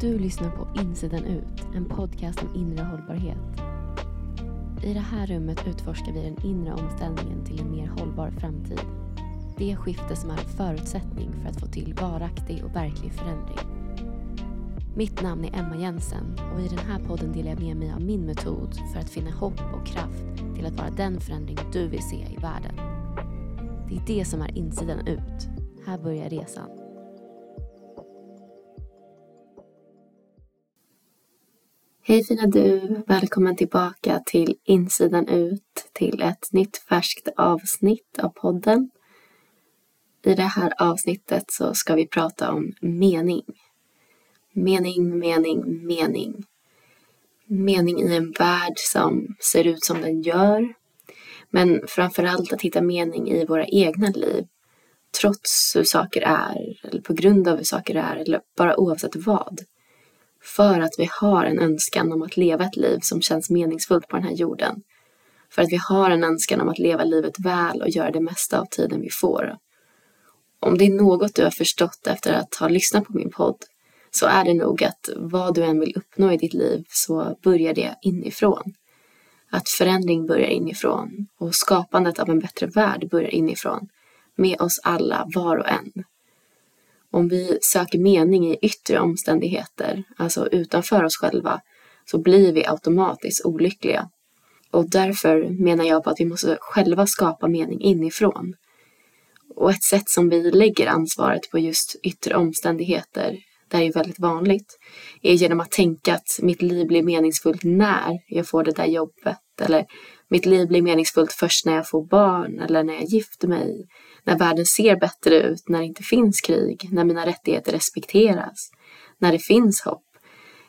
Du lyssnar på Insidan ut, en podcast om inre hållbarhet. I det här rummet utforskar vi den inre omställningen till en mer hållbar framtid. Det skifte som är en förutsättning för att få till varaktig och verklig förändring. Mitt namn är Emma Jensen och i den här podden delar jag med mig av min metod för att finna hopp och kraft till att vara den förändring du vill se i världen. Det är det som är insidan ut. Här börjar resan. Hej fina du! Välkommen tillbaka till Insidan ut, till ett nytt färskt avsnitt av podden. I det här avsnittet så ska vi prata om mening. Mening, mening, mening. Mening i en värld som ser ut som den gör. Men framförallt att hitta mening i våra egna liv. Trots hur saker är, eller på grund av hur saker är, eller bara oavsett vad. För att vi har en önskan om att leva ett liv som känns meningsfullt på den här jorden. För att vi har en önskan om att leva livet väl och göra det mesta av tiden vi får. Om det är något du har förstått efter att ha lyssnat på min podd så är det nog att vad du än vill uppnå i ditt liv så börjar det inifrån. Att förändring börjar inifrån och skapandet av en bättre värld börjar inifrån. Med oss alla, var och en. Om vi söker mening i yttre omständigheter, alltså utanför oss själva, så blir vi automatiskt olyckliga. Och därför menar jag på att vi måste själva skapa mening inifrån. Och ett sätt som vi lägger ansvaret på just yttre omständigheter, det är ju väldigt vanligt, är genom att tänka att mitt liv blir meningsfullt när jag får det där jobbet, eller mitt liv blir meningsfullt först när jag får barn, eller när jag gifter mig, när världen ser bättre ut, när det inte finns krig, när mina rättigheter respekteras, när det finns hopp.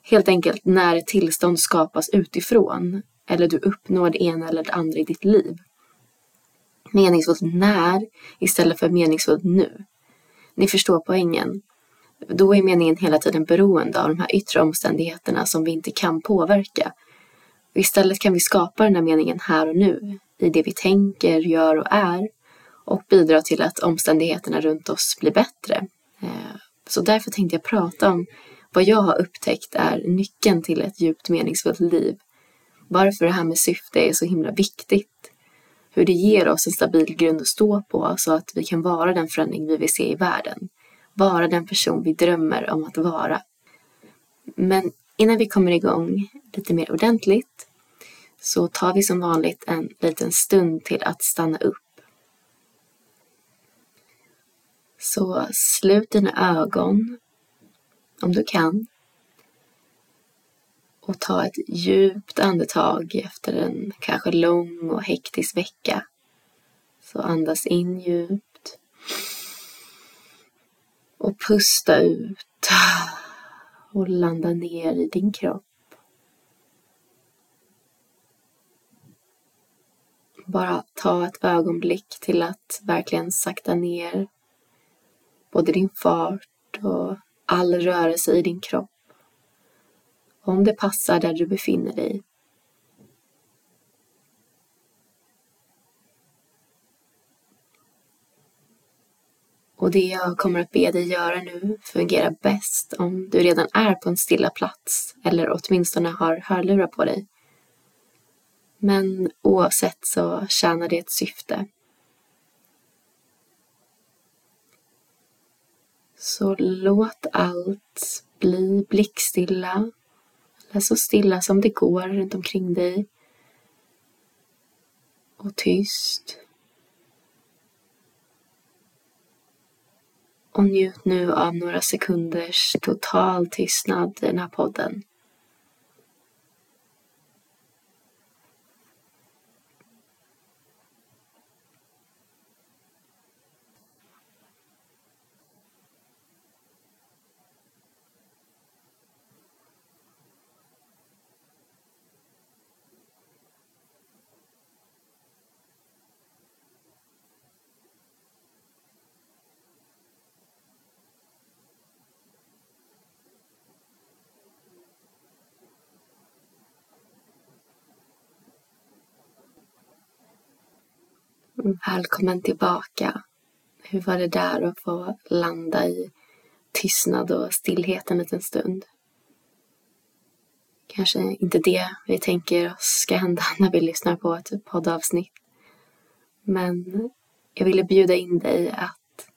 Helt enkelt när ett tillstånd skapas utifrån eller du uppnår det ena eller det andra i ditt liv. Meningsfullt när istället för meningsfullt nu. Ni förstår poängen. Då är meningen hela tiden beroende av de här yttre omständigheterna som vi inte kan påverka. Istället kan vi skapa den här meningen här och nu, i det vi tänker, gör och är och bidra till att omständigheterna runt oss blir bättre. Eh, så därför tänkte jag prata om vad jag har upptäckt är nyckeln till ett djupt meningsfullt liv. Varför det här med syfte är så himla viktigt. Hur det ger oss en stabil grund att stå på så att vi kan vara den förändring vi vill se i världen. Vara den person vi drömmer om att vara. Men innan vi kommer igång lite mer ordentligt så tar vi som vanligt en liten stund till att stanna upp Så slut dina ögon om du kan. Och ta ett djupt andetag efter en kanske lång och hektisk vecka. Så andas in djupt. Och pusta ut. Och landa ner i din kropp. Bara ta ett ögonblick till att verkligen sakta ner både din fart och all rörelse i din kropp. Om det passar där du befinner dig. Och det jag kommer att be dig göra nu fungerar bäst om du redan är på en stilla plats eller åtminstone har hörlurar på dig. Men oavsett så tjänar det ett syfte. Så låt allt bli blickstilla. Eller så stilla som det går runt omkring dig. Och tyst. Och njut nu av några sekunders total tystnad i den här podden. Välkommen tillbaka. Hur var det där att få landa i tystnad och stillhet en liten stund? kanske inte det vi tänker oss ska hända när vi lyssnar på ett poddavsnitt. Men jag ville bjuda in dig att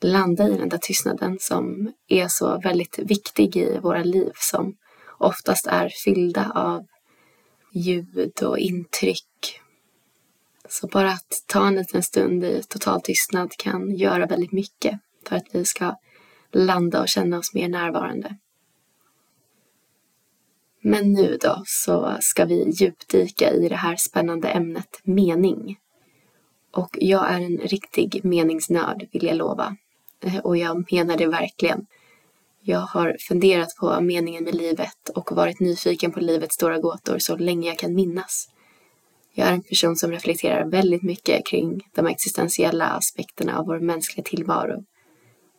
landa i den där tystnaden som är så väldigt viktig i våra liv som oftast är fyllda av ljud och intryck. Så bara att ta en liten stund i total tystnad kan göra väldigt mycket för att vi ska landa och känna oss mer närvarande. Men nu då så ska vi djupdyka i det här spännande ämnet mening. Och jag är en riktig meningsnörd vill jag lova. Eh, och jag menar det verkligen. Jag har funderat på meningen med livet och varit nyfiken på livets stora gåtor så länge jag kan minnas. Jag är en person som reflekterar väldigt mycket kring de existentiella aspekterna av vår mänskliga tillvaro.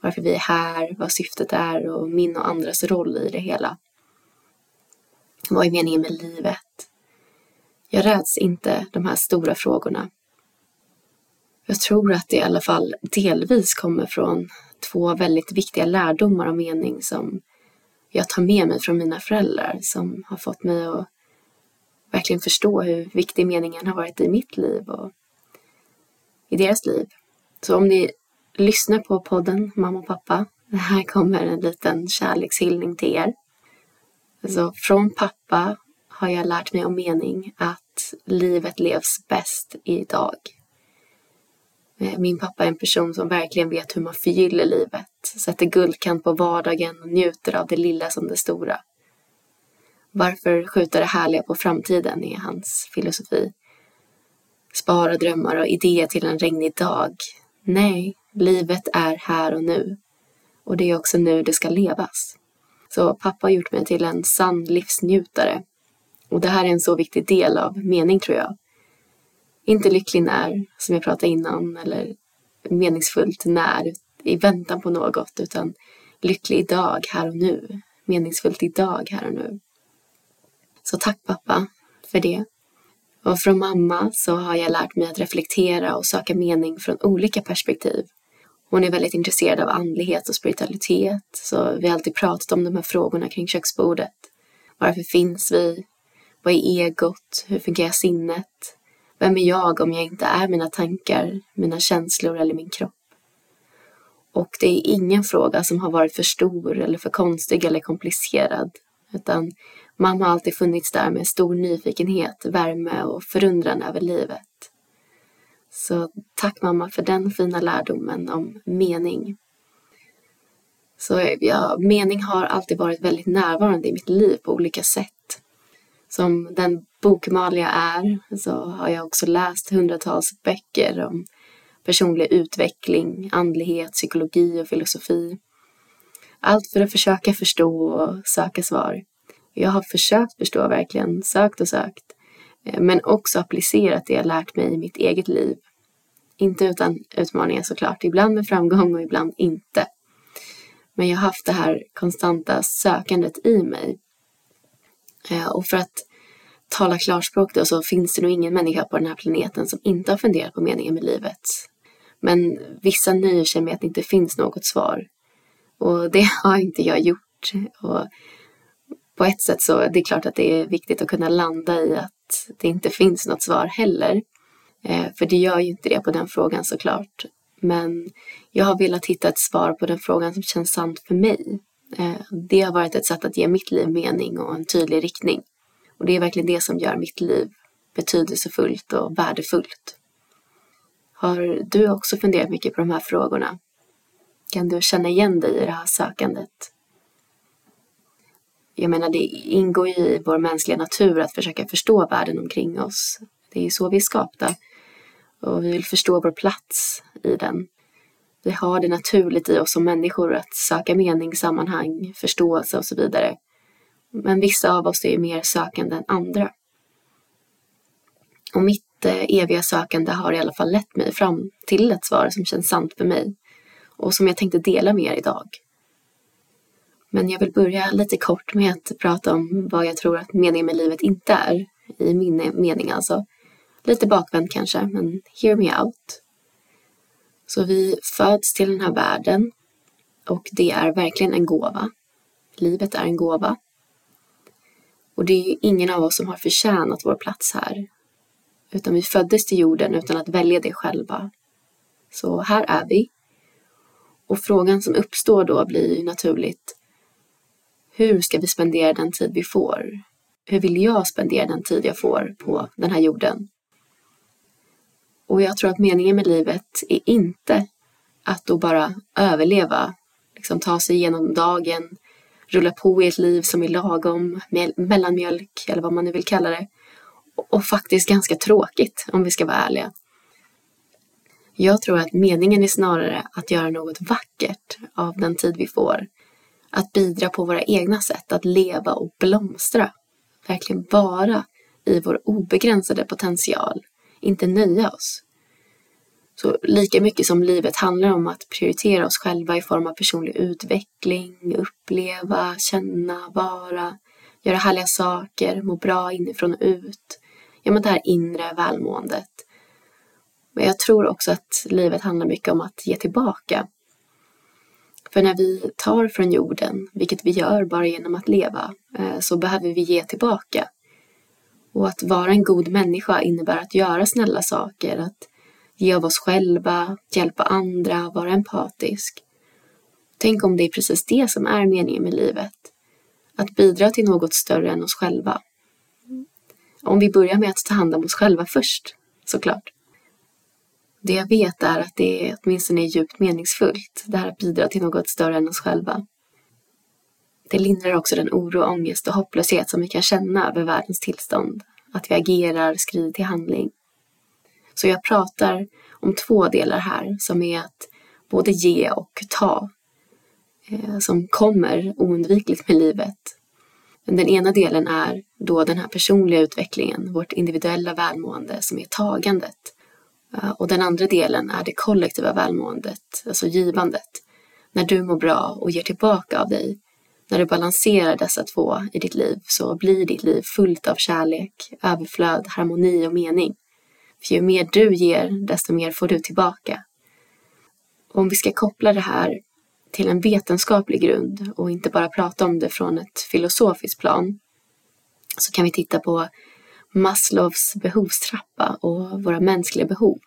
Varför vi är här, vad syftet är och min och andras roll i det hela. Vad är meningen med livet? Jag räds inte de här stora frågorna. Jag tror att det i alla fall delvis kommer från två väldigt viktiga lärdomar och mening som jag tar med mig från mina föräldrar som har fått mig att verkligen förstå hur viktig meningen har varit i mitt liv och i deras liv. Så om ni lyssnar på podden Mamma och pappa, här kommer en liten kärlekshyllning till er. Så från pappa har jag lärt mig om mening att livet levs bäst idag. Eh, min pappa är en person som verkligen vet hur man förgyller livet, sätter guldkant på vardagen och njuter av det lilla som det stora. Varför skjuta det härliga på framtiden är hans filosofi. Spara drömmar och idéer till en regnig dag. Nej, livet är här och nu. Och det är också nu det ska levas. Så pappa har gjort mig till en sann livsnjutare. Och det här är en så viktig del av mening tror jag. Inte lycklig när, som jag pratade innan, eller meningsfullt när, i väntan på något, utan lycklig idag, här och nu. Meningsfullt idag, här och nu. Så tack pappa för det. Och från mamma så har jag lärt mig att reflektera och söka mening från olika perspektiv. Hon är väldigt intresserad av andlighet och spiritualitet, så vi har alltid pratat om de här frågorna kring köksbordet. Varför finns vi? Vad är egot? Hur fungerar sinnet? Vem är jag om jag inte är mina tankar, mina känslor eller min kropp? Och det är ingen fråga som har varit för stor eller för konstig eller komplicerad, utan mamma har alltid funnits där med stor nyfikenhet, värme och förundran över livet. Så tack mamma för den fina lärdomen om mening. Så ja, mening har alltid varit väldigt närvarande i mitt liv på olika sätt. Som den bokmal jag är så har jag också läst hundratals böcker om personlig utveckling, andlighet, psykologi och filosofi. Allt för att försöka förstå och söka svar. Jag har försökt förstå verkligen, sökt och sökt. Eh, men också applicerat det jag lärt mig i mitt eget liv. Inte utan utmaningar såklart, ibland med framgång och ibland inte. Men jag har haft det här konstanta sökandet i mig. Eh, och för att tala klarspråk då så finns det nog ingen människa på den här planeten som inte har funderat på meningen med livet. Men vissa nöjer sig med att det inte finns något svar. Och det har inte jag gjort. Och på ett sätt så det är klart att det är viktigt att kunna landa i att det inte finns något svar heller. Eh, för det gör ju inte det på den frågan såklart. Men jag har velat hitta ett svar på den frågan som känns sant för mig. Eh, det har varit ett sätt att ge mitt liv mening och en tydlig riktning. Och det är verkligen det som gör mitt liv betydelsefullt och värdefullt. Har du också funderat mycket på de här frågorna? Kan du känna igen dig i det här sökandet? Jag menar, det ingår ju i vår mänskliga natur att försöka förstå världen omkring oss. Det är ju så vi är skapta. Och vi vill förstå vår plats i den. Vi har det naturligt i oss som människor att söka mening, sammanhang, förståelse och så vidare. Men vissa av oss är mer sökande än andra. Och mitt eh, eviga sökande har i alla fall lett mig fram till ett svar som känns sant för mig och som jag tänkte dela med er idag. Men jag vill börja lite kort med att prata om vad jag tror att meningen med livet inte är, i min mening alltså. Lite bakvänt kanske, men hear me out. Så vi föds till den här världen och det är verkligen en gåva. Livet är en gåva Och det är ju ingen av oss som har förtjänat vår plats här. Utan vi föddes till jorden utan att välja det själva. Så här är vi. Och frågan som uppstår då blir ju naturligt hur ska vi spendera den tid vi får? Hur vill jag spendera den tid jag får på den här jorden? Och jag tror att meningen med livet är inte att då bara överleva, liksom ta sig igenom dagen, rulla på i ett liv som är lagom, mellanmjölk eller vad man nu vill kalla det. Och faktiskt ganska tråkigt om vi ska vara ärliga. Jag tror att meningen är snarare att göra något vackert av den tid vi får. Att bidra på våra egna sätt, att leva och blomstra. Verkligen vara i vår obegränsade potential, inte nöja oss. Så lika mycket som livet handlar om att prioritera oss själva i form av personlig utveckling, uppleva, känna, vara, göra härliga saker, må bra inifrån och ut. Ja, men det här inre välmåendet. Men jag tror också att livet handlar mycket om att ge tillbaka. För när vi tar från jorden, vilket vi gör bara genom att leva, eh, så behöver vi ge tillbaka. Och att vara en god människa innebär att göra snälla saker, att ge av oss själva, hjälpa andra, vara empatisk. Tänk om det är precis det som är meningen med livet. Att bidra till något större än oss själva. Om vi börjar med att ta hand om oss själva först, såklart. Det jag vet är att det är åtminstone är djupt meningsfullt, det här att bidra till något större än oss själva. Det lindrar också den oro, ångest och hopplöshet som vi kan känna över världens tillstånd. Att vi agerar, skrider till handling. Så jag pratar om två delar här som är att både ge och ta. Eh, som kommer oundvikligt med livet. Den ena delen är då den här personliga utvecklingen, vårt individuella välmående som är tagandet. Eh, och den andra delen är det kollektiva välmåendet, alltså givandet. När du mår bra och ger tillbaka av dig. När du balanserar dessa två i ditt liv så blir ditt liv fullt av kärlek, överflöd, harmoni och mening. För ju mer du ger, desto mer får du tillbaka. om vi ska koppla det här till en vetenskaplig grund och inte bara prata om det från ett filosofiskt plan så kan vi titta på Maslows behovstrappa och våra mänskliga behov.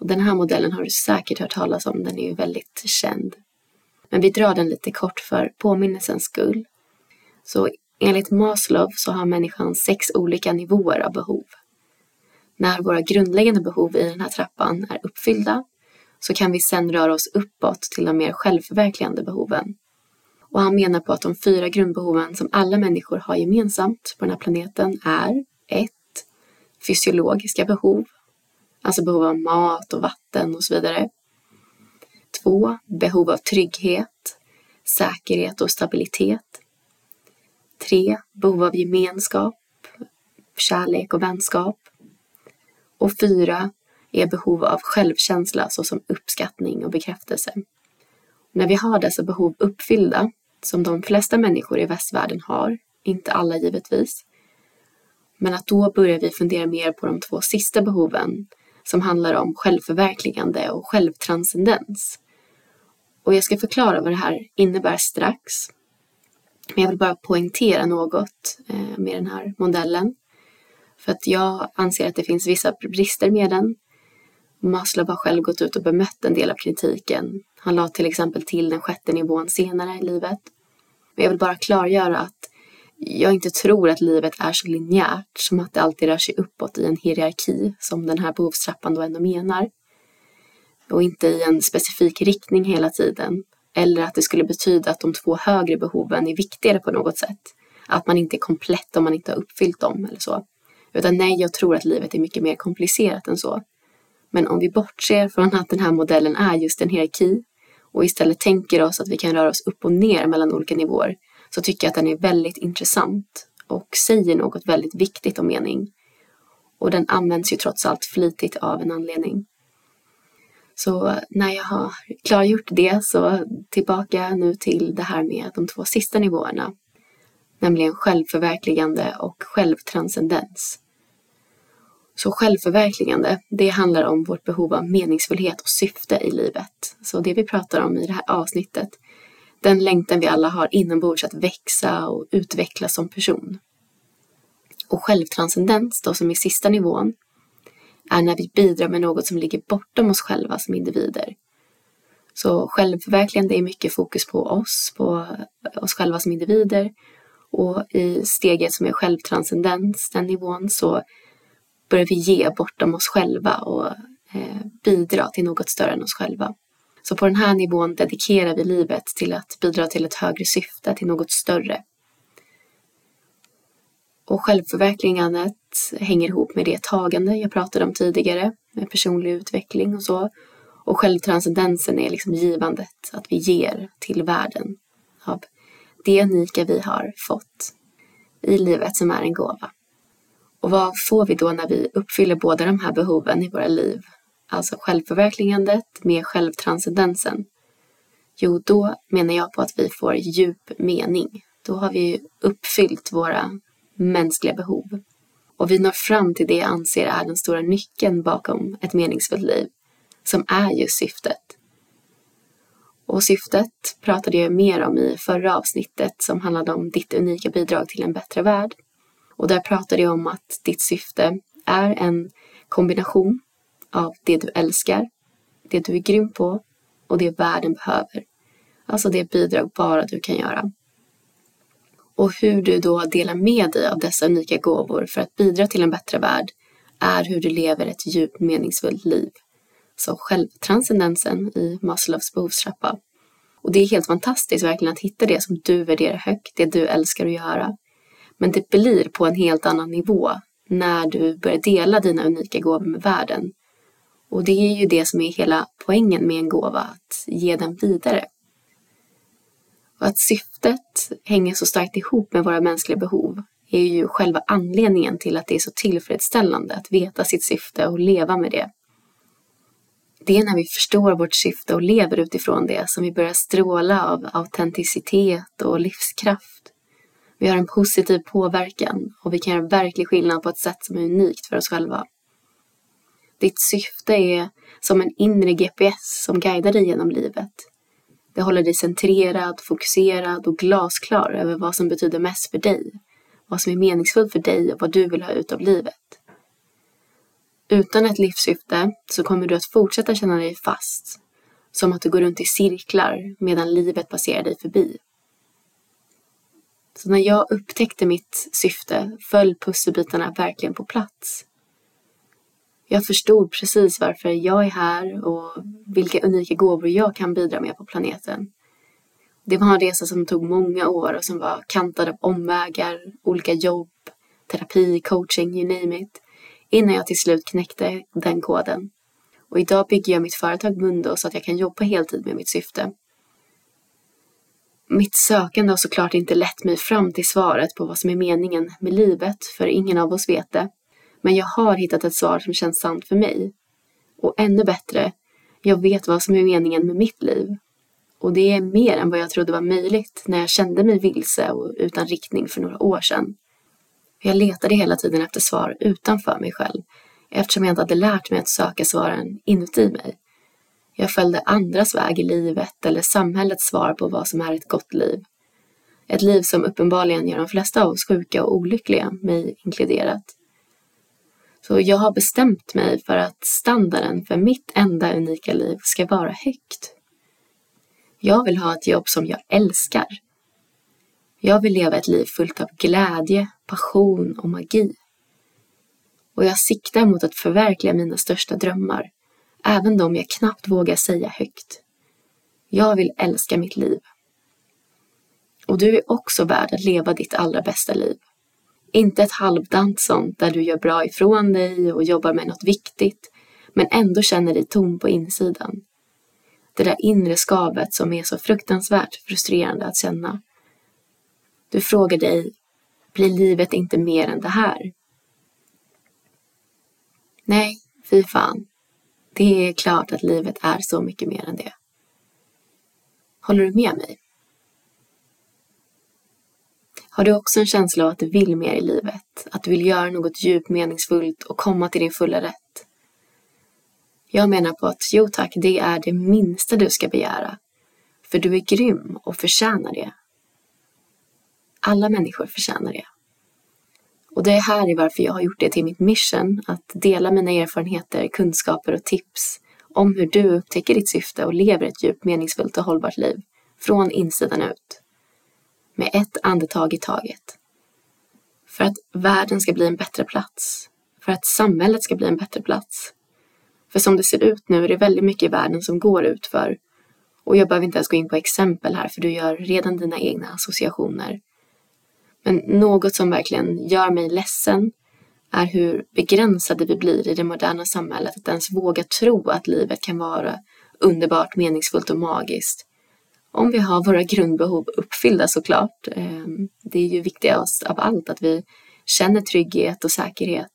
Och den här modellen har du säkert hört talas om, den är ju väldigt känd. Men vi drar den lite kort för påminnelsens skull. Så enligt Maslow så har människan sex olika nivåer av behov. När våra grundläggande behov i den här trappan är uppfyllda så kan vi sedan röra oss uppåt till de mer självförverkligande behoven. Och han menar på att de fyra grundbehoven som alla människor har gemensamt på den här planeten är 1. Fysiologiska behov, alltså behov av mat och vatten och så vidare. 2. Behov av trygghet, säkerhet och stabilitet. 3. Behov av gemenskap, kärlek och vänskap. Och 4 är behov av självkänsla såsom uppskattning och bekräftelse. När vi har dessa behov uppfyllda, som de flesta människor i västvärlden har, inte alla givetvis, men att då börjar vi fundera mer på de två sista behoven som handlar om självförverkligande och självtranscendens. Och jag ska förklara vad det här innebär strax. Men jag vill bara poängtera något eh, med den här modellen. För att jag anser att det finns vissa brister med den. Maslow har själv gått ut och bemött en del av kritiken. Han la till exempel till den sjätte nivån senare i livet. Men jag vill bara klargöra att jag inte tror att livet är så linjärt som att det alltid rör sig uppåt i en hierarki som den här behovstrappan då ändå menar. Och inte i en specifik riktning hela tiden. Eller att det skulle betyda att de två högre behoven är viktigare på något sätt. Att man inte är komplett om man inte har uppfyllt dem eller så. Utan nej, jag tror att livet är mycket mer komplicerat än så. Men om vi bortser från att den här modellen är just en hierarki och istället tänker oss att vi kan röra oss upp och ner mellan olika nivåer så tycker jag att den är väldigt intressant och säger något väldigt viktigt om mening. Och den används ju trots allt flitigt av en anledning. Så när jag har klargjort det så tillbaka nu till det här med de två sista nivåerna. Nämligen självförverkligande och självtranscendens. Så självförverkligande, det handlar om vårt behov av meningsfullhet och syfte i livet. Så det vi pratar om i det här avsnittet, den längtan vi alla har inombords att växa och utvecklas som person. Och självtranscendens, då som är sista nivån, är när vi bidrar med något som ligger bortom oss själva som individer. Så självförverkligande är mycket fokus på oss, på oss själva som individer. Och i steget som är självtranscendens, den nivån, så börjar vi ge bortom oss själva och eh, bidra till något större än oss själva. Så på den här nivån dedikerar vi livet till att bidra till ett högre syfte, till något större. Och självförverkligandet hänger ihop med det tagande jag pratade om tidigare, med personlig utveckling och så. Och självtranscendensen är liksom givandet, att vi ger till världen av det unika vi har fått i livet som är en gåva. Och vad får vi då när vi uppfyller båda de här behoven i våra liv? Alltså självförverkligandet med självtranscendensen. Jo, då menar jag på att vi får djup mening. Då har vi uppfyllt våra mänskliga behov. Och vi når fram till det jag anser är den stora nyckeln bakom ett meningsfullt liv, som är just syftet. Och syftet pratade jag mer om i förra avsnittet som handlade om ditt unika bidrag till en bättre värld. Och där pratade jag om att ditt syfte är en kombination av det du älskar, det du är grym på och det världen behöver. Alltså det bidrag bara du kan göra. Och hur du då delar med dig av dessa unika gåvor för att bidra till en bättre värld är hur du lever ett djupt meningsfullt liv. Så självtranscendensen i Maslows behovstrappa. Och det är helt fantastiskt verkligen att hitta det som du värderar högt, det du älskar att göra. Men det blir på en helt annan nivå när du börjar dela dina unika gåvor med världen. Och det är ju det som är hela poängen med en gåva, att ge den vidare. Och att syftet hänger så starkt ihop med våra mänskliga behov är ju själva anledningen till att det är så tillfredsställande att veta sitt syfte och leva med det. Det är när vi förstår vårt syfte och lever utifrån det som vi börjar stråla av autenticitet och livskraft. Vi har en positiv påverkan och vi kan göra verklig skillnad på ett sätt som är unikt för oss själva. Ditt syfte är som en inre GPS som guidar dig genom livet. Det håller dig centrerad, fokuserad och glasklar över vad som betyder mest för dig, vad som är meningsfullt för dig och vad du vill ha ut av livet. Utan ett livssyfte så kommer du att fortsätta känna dig fast, som att du går runt i cirklar medan livet passerar dig förbi. Så när jag upptäckte mitt syfte föll pusselbitarna verkligen på plats. Jag förstod precis varför jag är här och vilka unika gåvor jag kan bidra med på planeten. Det var en resa som tog många år och som var kantad av omvägar, olika jobb, terapi, coaching, you name it, innan jag till slut knäckte den koden. Och idag bygger jag mitt företag Mundo så att jag kan jobba heltid med mitt syfte. Mitt sökande har såklart inte lett mig fram till svaret på vad som är meningen med livet, för ingen av oss vet det. Men jag har hittat ett svar som känns sant för mig. Och ännu bättre, jag vet vad som är meningen med mitt liv. Och det är mer än vad jag trodde var möjligt när jag kände mig vilse och utan riktning för några år sedan. Jag letade hela tiden efter svar utanför mig själv eftersom jag inte hade lärt mig att söka svaren inuti mig. Jag följde andras väg i livet eller samhällets svar på vad som är ett gott liv. Ett liv som uppenbarligen gör de flesta av oss sjuka och olyckliga, mig inkluderat. Så jag har bestämt mig för att standarden för mitt enda unika liv ska vara högt. Jag vill ha ett jobb som jag älskar. Jag vill leva ett liv fullt av glädje, passion och magi. Och jag siktar mot att förverkliga mina största drömmar, även de jag knappt vågar säga högt. Jag vill älska mitt liv. Och du är också värd att leva ditt allra bästa liv. Inte ett halvdant sånt där du gör bra ifrån dig och jobbar med något viktigt, men ändå känner dig tom på insidan. Det där inre skavet som är så fruktansvärt frustrerande att känna. Du frågar dig, blir livet inte mer än det här? Nej, fy fan. Det är klart att livet är så mycket mer än det. Håller du med mig? Har du också en känsla av att du vill mer i livet? Att du vill göra något djupt meningsfullt och komma till din fulla rätt? Jag menar på att jo tack, det är det minsta du ska begära. För du är grym och förtjänar det. Alla människor förtjänar det. Och det är här är varför jag har gjort det till mitt mission, att dela mina erfarenheter, kunskaper och tips om hur du upptäcker ditt syfte och lever ett djupt meningsfullt och hållbart liv, från insidan ut. Med ett andetag i taget. För att världen ska bli en bättre plats. För att samhället ska bli en bättre plats. För som det ser ut nu är det väldigt mycket i världen som går ut för. Och jag behöver inte ens gå in på exempel här för du gör redan dina egna associationer. Men något som verkligen gör mig ledsen är hur begränsade vi blir i det moderna samhället att ens våga tro att livet kan vara underbart, meningsfullt och magiskt. Om vi har våra grundbehov uppfyllda såklart. Ehm, det är ju viktigast av allt att vi känner trygghet och säkerhet.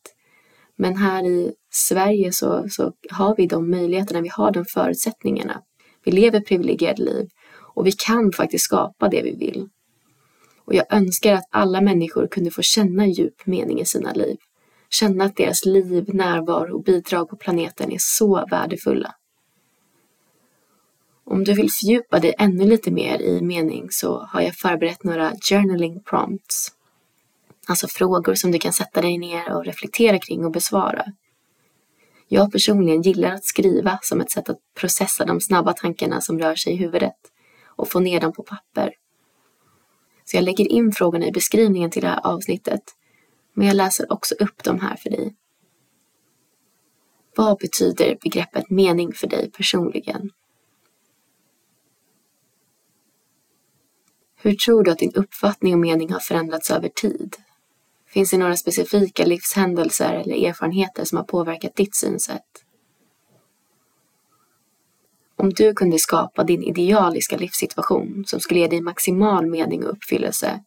Men här i Sverige så, så har vi de möjligheterna, vi har de förutsättningarna. Vi lever privilegierade liv och vi kan faktiskt skapa det vi vill. Och jag önskar att alla människor kunde få känna djup mening i sina liv. Känna att deras liv, närvaro och bidrag på planeten är så värdefulla. Om du vill fördjupa dig ännu lite mer i mening så har jag förberett några journaling prompts. Alltså frågor som du kan sätta dig ner och reflektera kring och besvara. Jag personligen gillar att skriva som ett sätt att processa de snabba tankarna som rör sig i huvudet och få ner dem på papper. Så jag lägger in frågorna i beskrivningen till det här avsnittet, men jag läser också upp dem här för dig. Vad betyder begreppet mening för dig personligen? Hur tror du att din uppfattning och mening har förändrats över tid? Finns det några specifika livshändelser eller erfarenheter som har påverkat ditt synsätt? Om du kunde skapa din idealiska livssituation som skulle ge dig maximal mening och uppfyllelse,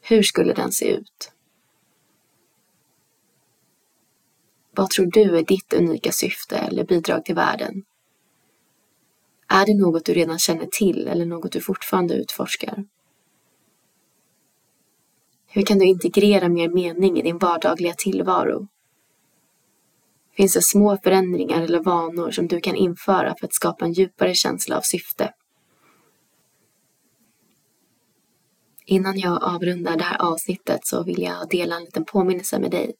hur skulle den se ut? Vad tror du är ditt unika syfte eller bidrag till världen? Är det något du redan känner till eller något du fortfarande utforskar? Hur kan du integrera mer mening i din vardagliga tillvaro? Finns det små förändringar eller vanor som du kan införa för att skapa en djupare känsla av syfte? Innan jag avrundar det här avsnittet så vill jag dela en liten påminnelse med dig.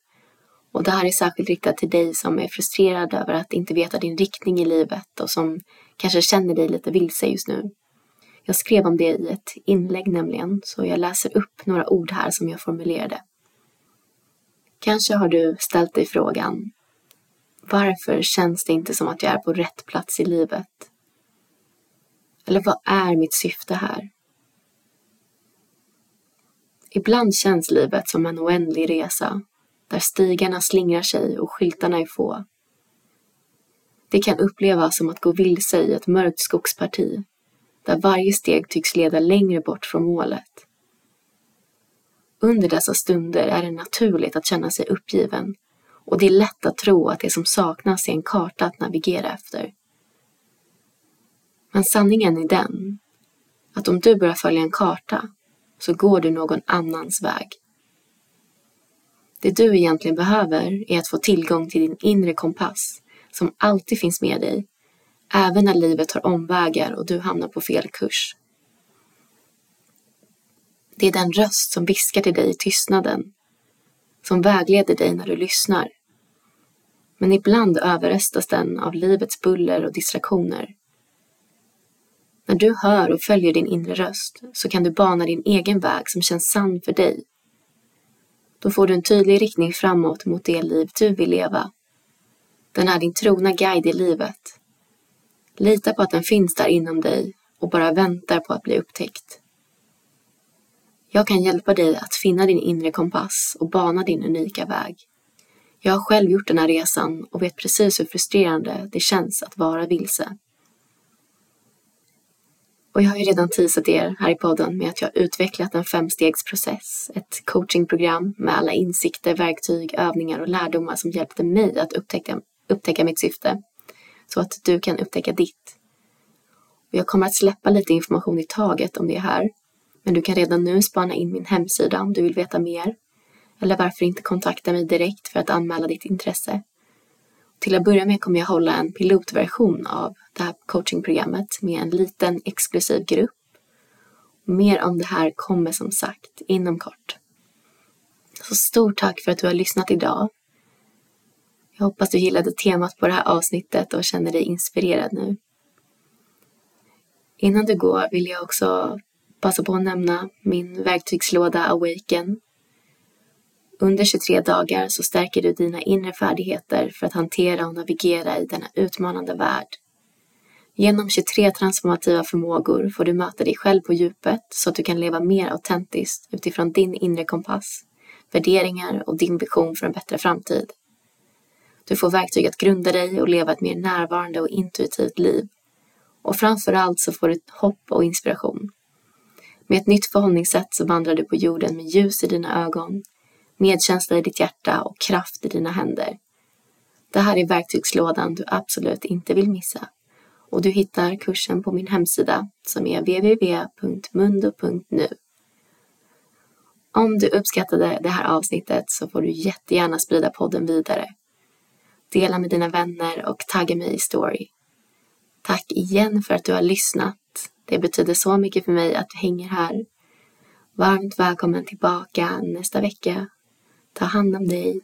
Och det här är särskilt riktat till dig som är frustrerad över att inte veta din riktning i livet och som kanske känner dig lite vilse just nu. Jag skrev om det i ett inlägg nämligen, så jag läser upp några ord här som jag formulerade. Kanske har du ställt dig frågan varför känns det inte som att jag är på rätt plats i livet? Eller vad är mitt syfte här? Ibland känns livet som en oändlig resa där stigarna slingrar sig och skyltarna är få. Det kan upplevas som att gå vilse i ett mörkt skogsparti där varje steg tycks leda längre bort från målet. Under dessa stunder är det naturligt att känna sig uppgiven och det är lätt att tro att det som saknas är en karta att navigera efter. Men sanningen är den att om du börjar följa en karta så går du någon annans väg. Det du egentligen behöver är att få tillgång till din inre kompass som alltid finns med dig även när livet tar omvägar och du hamnar på fel kurs. Det är den röst som viskar till dig i tystnaden, som vägleder dig när du lyssnar. Men ibland överröstas den av livets buller och distraktioner. När du hör och följer din inre röst så kan du bana din egen väg som känns sann för dig. Då får du en tydlig riktning framåt mot det liv du vill leva. Den är din trogna guide i livet Lita på att den finns där inom dig och bara väntar på att bli upptäckt. Jag kan hjälpa dig att finna din inre kompass och bana din unika väg. Jag har själv gjort den här resan och vet precis hur frustrerande det känns att vara vilse. Och jag har ju redan teasat er här i podden med att jag har utvecklat en femstegsprocess, ett coachingprogram med alla insikter, verktyg, övningar och lärdomar som hjälpte mig att upptäcka, upptäcka mitt syfte så att du kan upptäcka ditt. Och jag kommer att släppa lite information i taget om det här, men du kan redan nu spana in min hemsida om du vill veta mer. Eller varför inte kontakta mig direkt för att anmäla ditt intresse. Till att börja med kommer jag hålla en pilotversion av det här coachingprogrammet med en liten exklusiv grupp. Mer om det här kommer som sagt inom kort. Så stort tack för att du har lyssnat idag. Jag hoppas du gillade temat på det här avsnittet och känner dig inspirerad nu. Innan du går vill jag också passa på att nämna min verktygslåda Awaken. Under 23 dagar så stärker du dina inre färdigheter för att hantera och navigera i denna utmanande värld. Genom 23 transformativa förmågor får du möta dig själv på djupet så att du kan leva mer autentiskt utifrån din inre kompass, värderingar och din vision för en bättre framtid. Du får verktyg att grunda dig och leva ett mer närvarande och intuitivt liv. Och framför allt så får du hopp och inspiration. Med ett nytt förhållningssätt så vandrar du på jorden med ljus i dina ögon, medkänsla i ditt hjärta och kraft i dina händer. Det här är verktygslådan du absolut inte vill missa. Och du hittar kursen på min hemsida som är www.mundo.nu. Om du uppskattade det här avsnittet så får du jättegärna sprida podden vidare. Dela med dina vänner och tagga mig i story. Tack igen för att du har lyssnat. Det betyder så mycket för mig att du hänger här. Varmt välkommen tillbaka nästa vecka. Ta hand om dig.